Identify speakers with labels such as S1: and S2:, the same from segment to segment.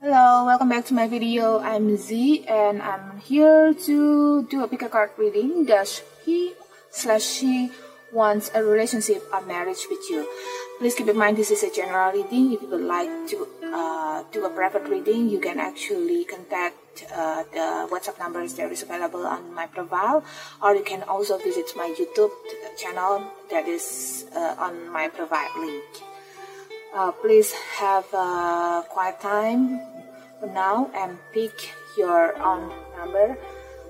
S1: Hello, welcome back to my video. I'm Z and I'm here to do a pick a card reading. Does he slash she wants a relationship or marriage with you? Please keep in mind this is a general reading. If you would like to uh, do a private reading, you can actually contact uh, the WhatsApp numbers that is available on my profile, or you can also visit my YouTube channel that is uh, on my profile link. Uh, please have a quiet time now and pick your own number.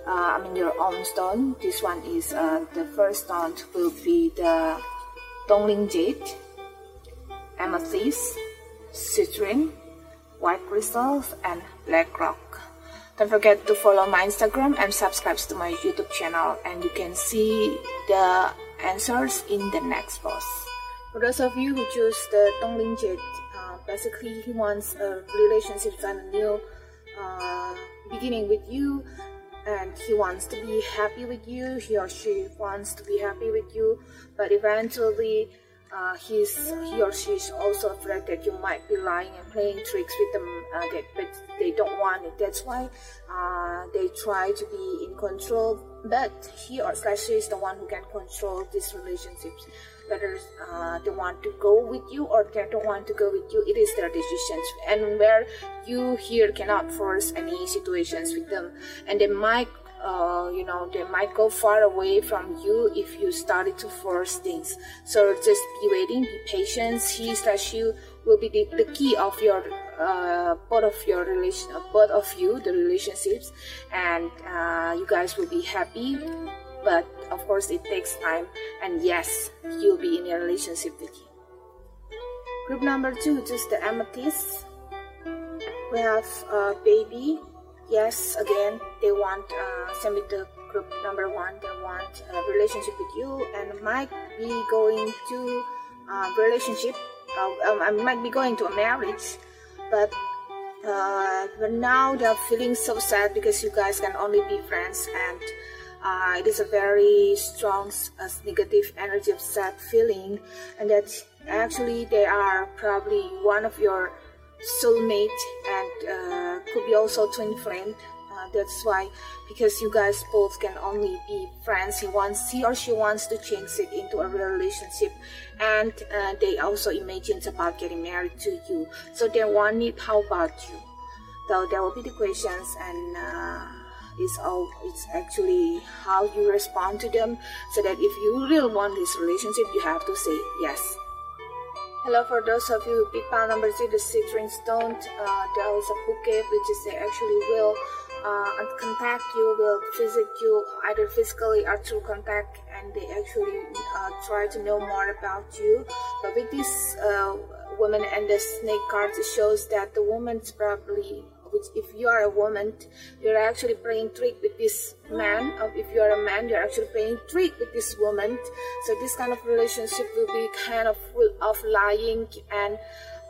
S1: Uh, I mean your own stone. This one is uh, the first stone will be the Dongling Jade, Amethyst, Citrine, White Crystals, and Black Rock. Don't forget to follow my Instagram and subscribe to my YouTube channel and you can see the answers in the next post. For those of you who choose the Dongling Jade, uh, basically he wants a relationship and a new uh, beginning with you and he wants to be happy with you, he or she wants to be happy with you, but eventually uh, he's, he or she is also afraid that you might be lying and playing tricks with them, uh, that, but they don't want it. That's why uh, they try to be in control, but he or she is the one who can control these relationships whether uh, they want to go with you or they don't want to go with you. It is their decisions and where you here cannot force any situations with them. And they might uh, you know they might go far away from you if you started to force things. So just be waiting be patient. He slash you will be the, the key of your uh, both of your relation both of you the relationships. And uh, you guys will be happy but of course it takes time. And yes you'll be in a relationship with you group number two just the amethyst. We have a baby. Yes again they want uh, same with the group number one. They want a relationship with you and might be going to a relationship. Uh, um, I might be going to a marriage but uh, but now they're feeling so sad because you guys can only be friends and uh, it is a very strong uh, negative energy of sad feeling and that actually they are probably one of your soulmate and uh, could be also twin flame uh, that's why because you guys both can only be friends. He wants he or she wants to change it into a relationship and uh, they also imagine about getting married to you. So they want it how about you? So there will be the questions and uh, it's all it's actually how you respond to them so that if you really want this relationship you have to say yes. Hello for those of you who pick pile number three the citrine stone uh, there is a bouquet which is they actually will uh, contact you will visit you either physically or through contact and they actually uh, try to know more about you. But with this uh, woman and the snake cards it shows that the woman's probably which if you are a woman you're actually playing trick with this man. Or if you're a man you're actually playing trick with this woman. So this kind of relationship will be kind of full of lying and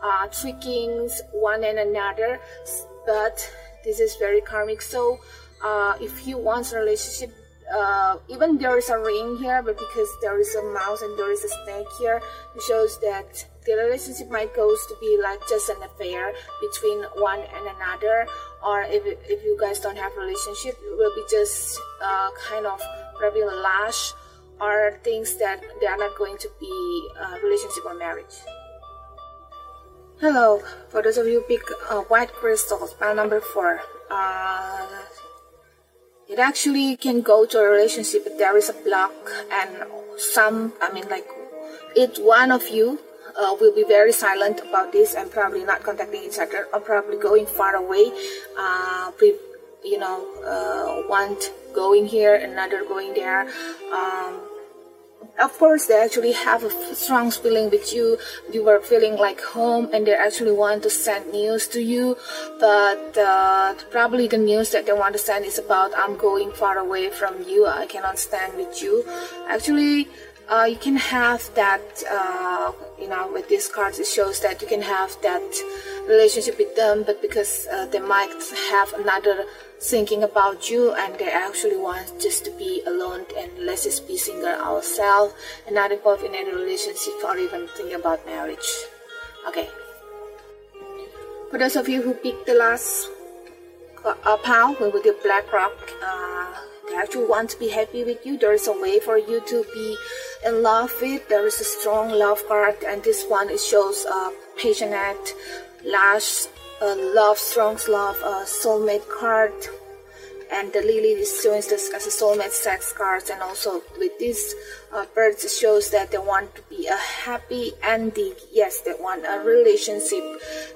S1: uh, tricking one and another. But this is very karmic. So uh, if he wants a relationship uh, even there is a ring here but because there is a mouse and there is a snake here it shows that the relationship might goes to be like just an affair between one and another or if, if you guys don't have relationship it will be just uh, kind of probably a lash or things that they are not going to be uh, relationship or marriage. Hello for those of you pick uh, white crystals pile number four. Uh, it actually can go to a relationship if there is a block and some i mean like it's one of you uh, will be very silent about this and probably not contacting each other or probably going far away uh, you know uh, one going here another going there um, of course they actually have a strong feeling with you. You were feeling like home and they actually want to send news to you. But uh, probably the news that they want to send is about i'm going far away from you. I cannot stand with you. Actually uh, you can have that uh, you know with these cards it shows that you can have that relationship with them but because uh, they might have another thinking about you and they actually want just to be alone and let's just be single ourselves and not involved in any relationship or even think about marriage. Okay. For those of you who picked the last uh, pile with the black rock, uh, they actually want to be happy with you. There is a way for you to be in love with. There is a strong love card, and this one it shows a passionate, uh, love, strong love, soulmate card and the lily is showing this as a soulmate sex cards and also with this uh, birds it shows that they want to be a happy ending yes they want a relationship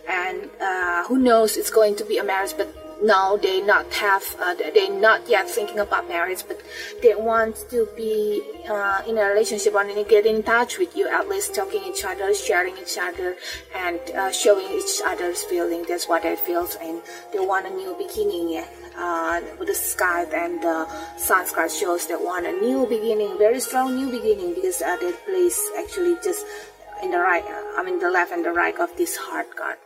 S1: and uh, who knows it's going to be a marriage but now they not have uh, they're not yet thinking about marriage but they want to be uh, in a relationship and get in touch with you at least talking each other sharing each other and uh, showing each other's feeling that's what it feels and they want a new beginning yeah uh, with the sky and the sun card shows that want a new beginning, very strong new beginning because uh, that place actually just in the right, I mean the left and the right of this heart card.